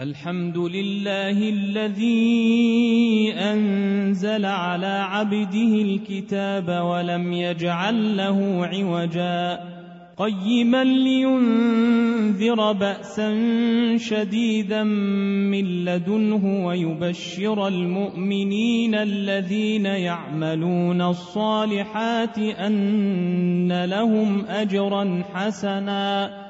الحمد لله الذي أنزل على عبده الكتاب ولم يجعل له عوجا. قيما لينذر بأسا شديدا من لدنه ويبشر المؤمنين الذين يعملون الصالحات أن لهم أجرا حسنا.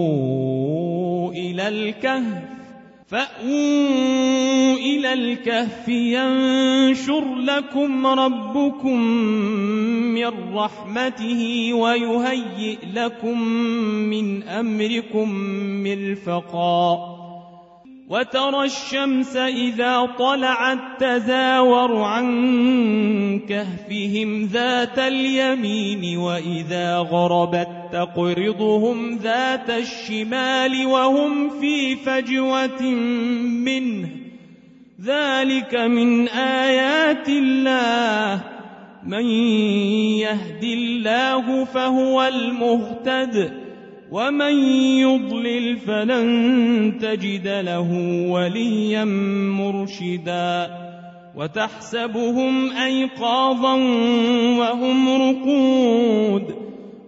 فأووا إلى الكهف فأووا إلى الكهف ينشر لكم ربكم من رحمته ويهيئ لكم من أمركم مرفقا وترى الشمس إذا طلعت تزاور عن كهفهم ذات اليمين وإذا غربت تقرضهم ذات الشمال وهم في فجوة منه. ذلك من آيات الله. من يهد الله فهو المهتد. ومن يضلل فلن تجد له وليا مرشدا. وتحسبهم أيقاظا وهم رقود.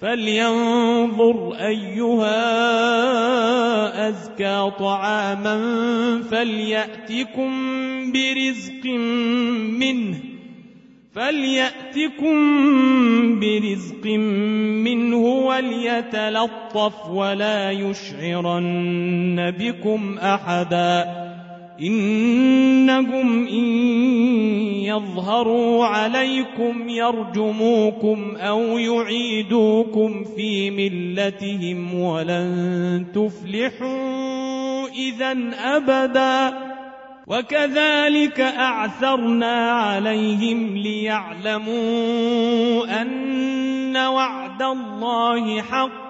فلينظر أيها أزكى طعاما فليأتكم برزق منه فليأتكم برزق منه وليتلطف ولا يشعرن بكم أحدا إنهم إن يظهروا عليكم يرجموكم أو يعيدوكم في ملتهم ولن تفلحوا إذا أبداً وكذلك أعثرنا عليهم ليعلموا أن وعد الله حق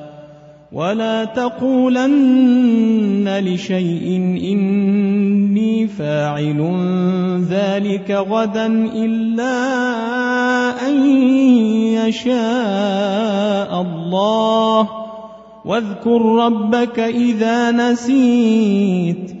ولا تقولن لشيء إني فاعل ذلك غدا إلا أن يشاء الله. واذكر ربك إذا نسيت.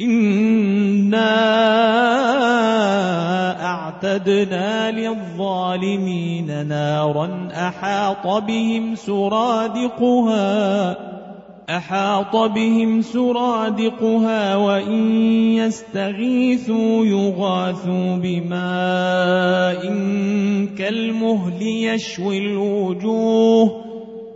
إنا أعتدنا للظالمين نارا أحاط بهم سرادقها أحاط بهم سرادقها وإن يستغيثوا يغاثوا بماء كالمهل يشوي الوجوه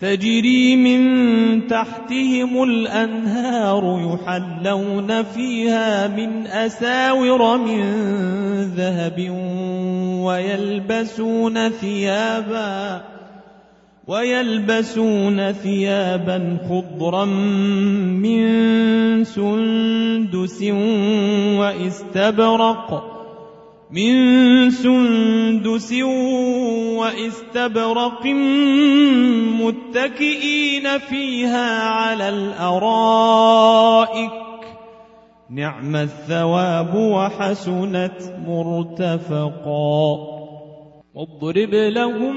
تجري من تحتهم الأنهار يحلون فيها من أساور من ذهب ويلبسون ثيابا ويلبسون ثيابا خضرا من سندس وإستبرق من سندس واستبرق متكئين فيها على الأرائك. نعم الثواب وحسنت مرتفقا. واضرب لهم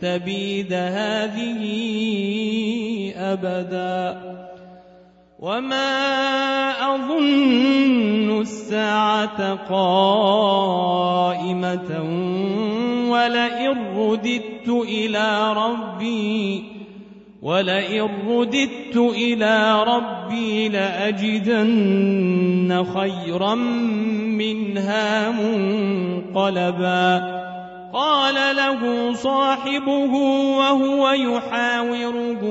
تبيد هذه أبدا. وما أظن الساعة قائمة ولئن رددت إلى ربي ولئن رددت إلى ربي لأجدن خيرا منها منقلبا. قال له صاحبه وهو يحاوره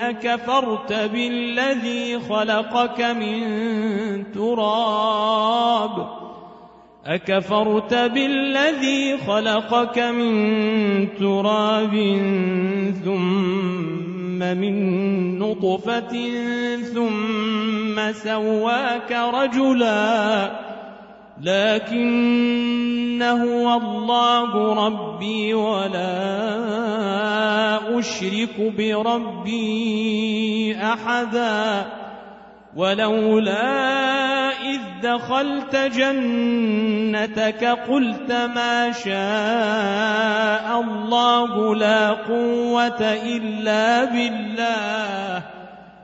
أكفرت بالذي خلقك من تراب؟ أكفرت بالذي خلقك من تراب ثم من نطفة ثم سواك رجلاً لكن هو الله ربي ولا أشرك بربي أحدا ولولا إذ دخلت جنتك قلت ما شاء الله لا قوة إلا بالله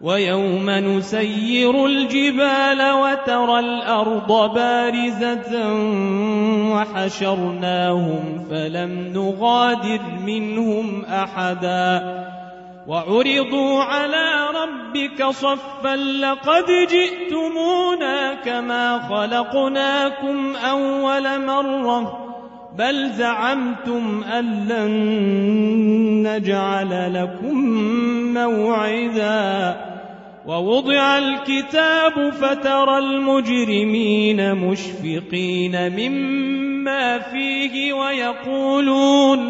ويوم نسير الجبال وترى الأرض بارزة وحشرناهم فلم نغادر منهم أحدا وعرضوا على ربك صفا لقد جئتمونا كما خلقناكم أول مرة بل زعمتم أن لن نجعل لكم موعدا. ووضع الكتاب فترى المجرمين مشفقين مما فيه ويقولون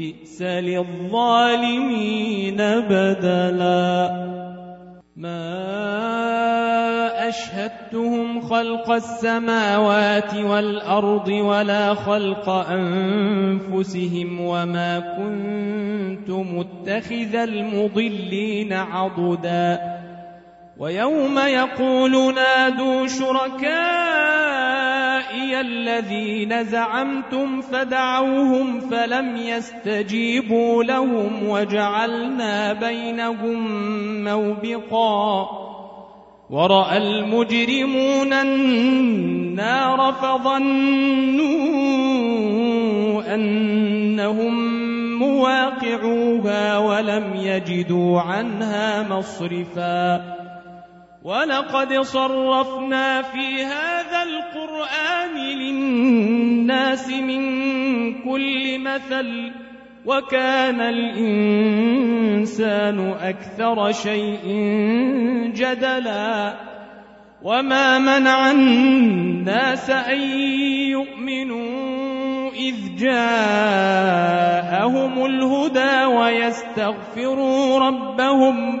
بئس للظالمين بدلا. ما أشهدتهم خلق السماوات والأرض ولا خلق أنفسهم وما كنت متخذ المضلين عضدا. ويوم يقول نادوا شركائي الذين زعمتم فدعوهم فلم يستجيبوا لهم وجعلنا بينهم موبقا. ورأى المجرمون النار فظنوا أنهم مواقعوها ولم يجدوا عنها مصرفا. ولقد صرفنا في هذا القرآن للناس من كل مثل وكان الإنسان أكثر شيء جدلا وما منع الناس أن يؤمنوا إذ جاءهم الهدى ويستغفروا ربهم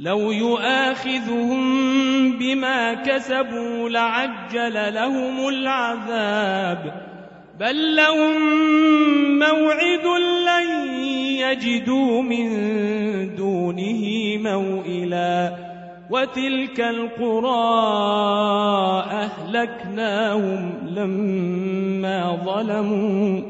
لو يؤاخذهم بما كسبوا لعجل لهم العذاب. بل لهم موعد لن يجدوا من دونه موئلا. وتلك القرى أهلكناهم لما ظلموا.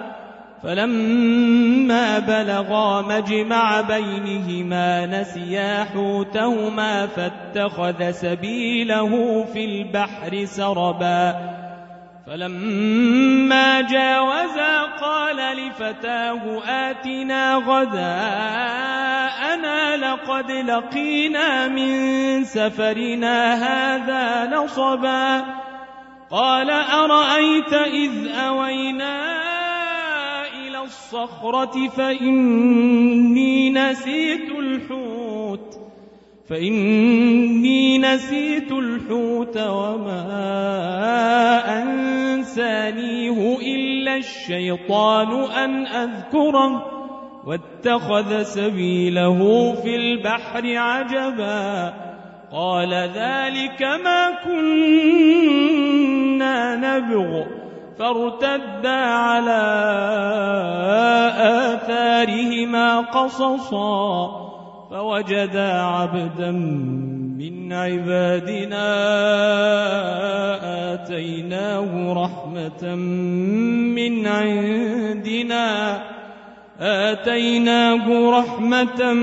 فلما بلغا مجمع بينهما نسيا حوتهما فاتخذ سبيله في البحر سربا. فلما جاوزا قال لفتاه آتنا غداءنا لقد لقينا من سفرنا هذا نصبا. قال أرأيت إذ أوينا الصخرة فإني نسيت الحوت فإني نسيت الحوت وما أنسانيه إلا الشيطان أن أذكره واتخذ سبيله في البحر عجبا. قال ذلك ما كنا نبغ. فارتدا على آثارهما قصصا فوجدا عبدا من عبادنا آتيناه رحمة من عندنا آتيناه رحمة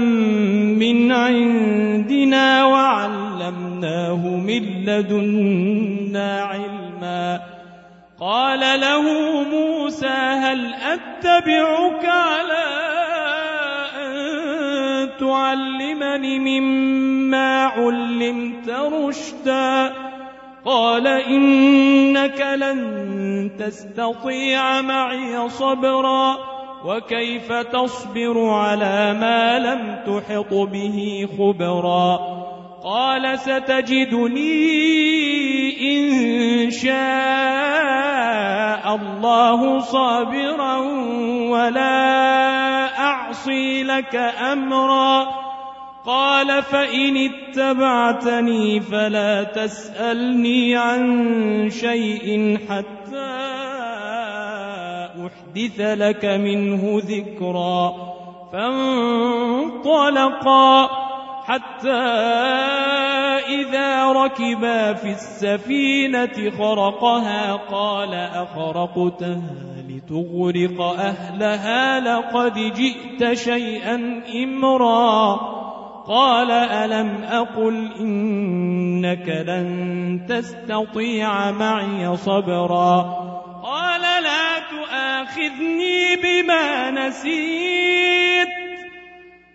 من عندنا وعلمناه من لدنا علما قال له موسى هل أتبعك على أن تعلمني مما علمت رشدا؟ قال إنك لن تستطيع معي صبرا وكيف تصبر على ما لم تحط به خبرا؟ قال ستجدني إن شاء الله صابرا ولا أعصي لك أمرا قال فإن اتبعتني فلا تسألني عن شيء حتى أحدث لك منه ذكرا فانطلقا حتى إذا ركبا في السفينة خرقها قال أخرقتها لتغرق أهلها لقد جئت شيئا إمرا قال ألم أقل إنك لن تستطيع معي صبرا قال لا تؤاخذني بما نسيت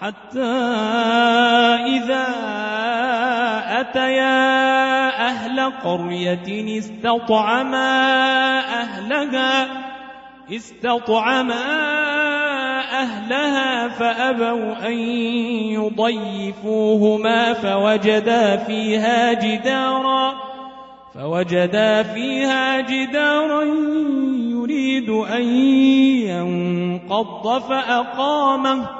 حتى إذا أتيا أهل قرية استطعما أهلها استطعما أهلها فأبوا أن يضيفوهما فوجدا فيها جدارا فوجدا فيها جدارا يريد أن ينقض فأقامه.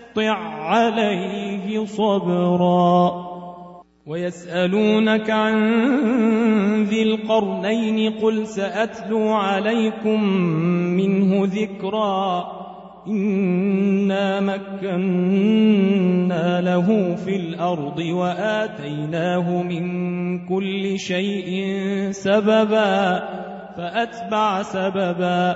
تسطع عليه صبرا. ويسألونك عن ذي القرنين قل سأتلو عليكم منه ذكرا. إنا مكنا له في الأرض وآتيناه من كل شيء سببا. فأتبع سببا.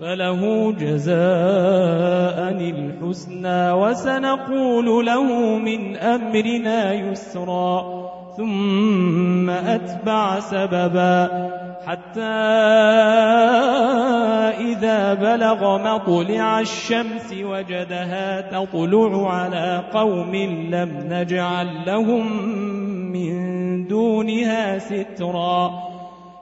فله جزاء الحسنى وسنقول له من أمرنا يسرا ثم أتبع سببا حتى إذا بلغ مطلع الشمس وجدها تطلع على قوم لم نجعل لهم من دونها سترا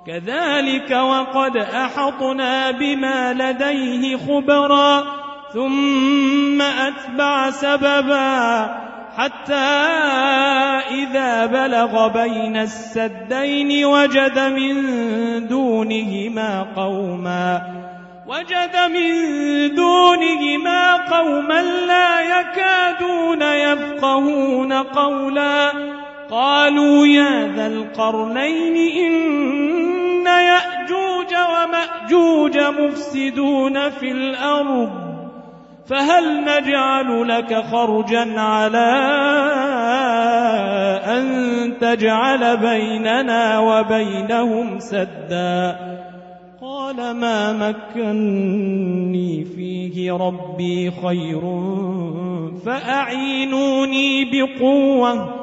كذلك وقد أحطنا بما لديه خبرا ثم أتبع سببا حتى إذا بلغ بين السدين وجد من دونهما قوما وجد من دونهما قوما لا يكادون يفقهون قولا قالوا يا ذا القرنين إن يأجوج ومأجوج مفسدون في الأرض فهل نجعل لك خرجا على أن تجعل بيننا وبينهم سدا؟ قال ما مكني فيه ربي خير فأعينوني بقوة.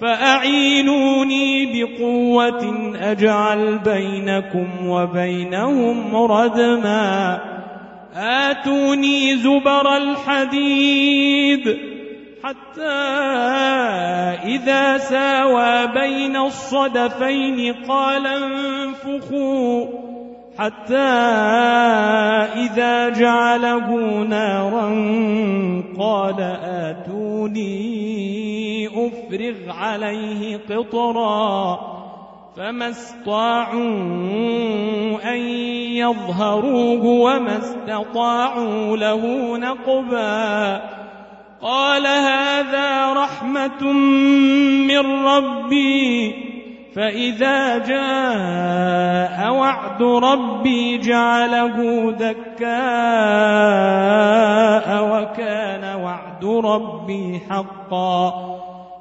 فأعينوني بقوة أجعل بينكم وبينهم ردما. آتوني زبر الحديد حتى إذا ساوى بين الصدفين قال انفخوا حتى إذا جعله نارا قال آتوني أفرغ عليه قطرا فما استطاعوا أن يظهروه وما استطاعوا له نقبا قال هذا رحمة من ربي فإذا جاء وعد ربي جعله دكاء وكان وعد ربي حقا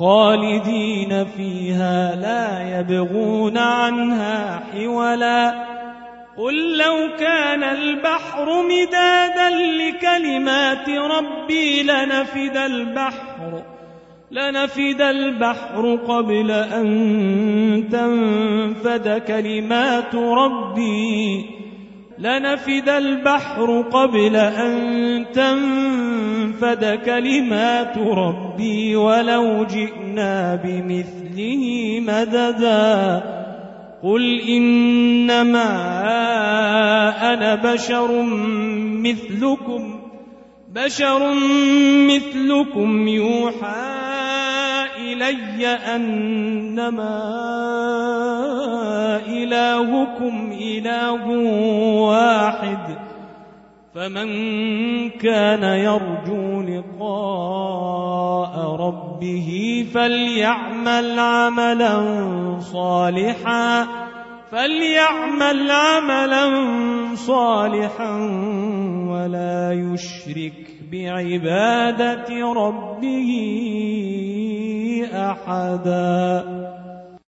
خالدين فيها لا يبغون عنها حولا. قل لو كان البحر مدادا لكلمات ربي لنفد البحر لنفد البحر قبل أن تنفد كلمات ربي. لنفد البحر قبل أن تنفد كلمات ربي ولو جئنا بمثله مددا. قل إنما أنا بشر مثلكم بشر مثلكم يوحى إلي أنما إلهكم إله واحد فمن كان يرجو لقاء ربه فليعمل عملا صالحا فليعمل عملا صالحا ولا يشرك. بعبادة ربه أحدا.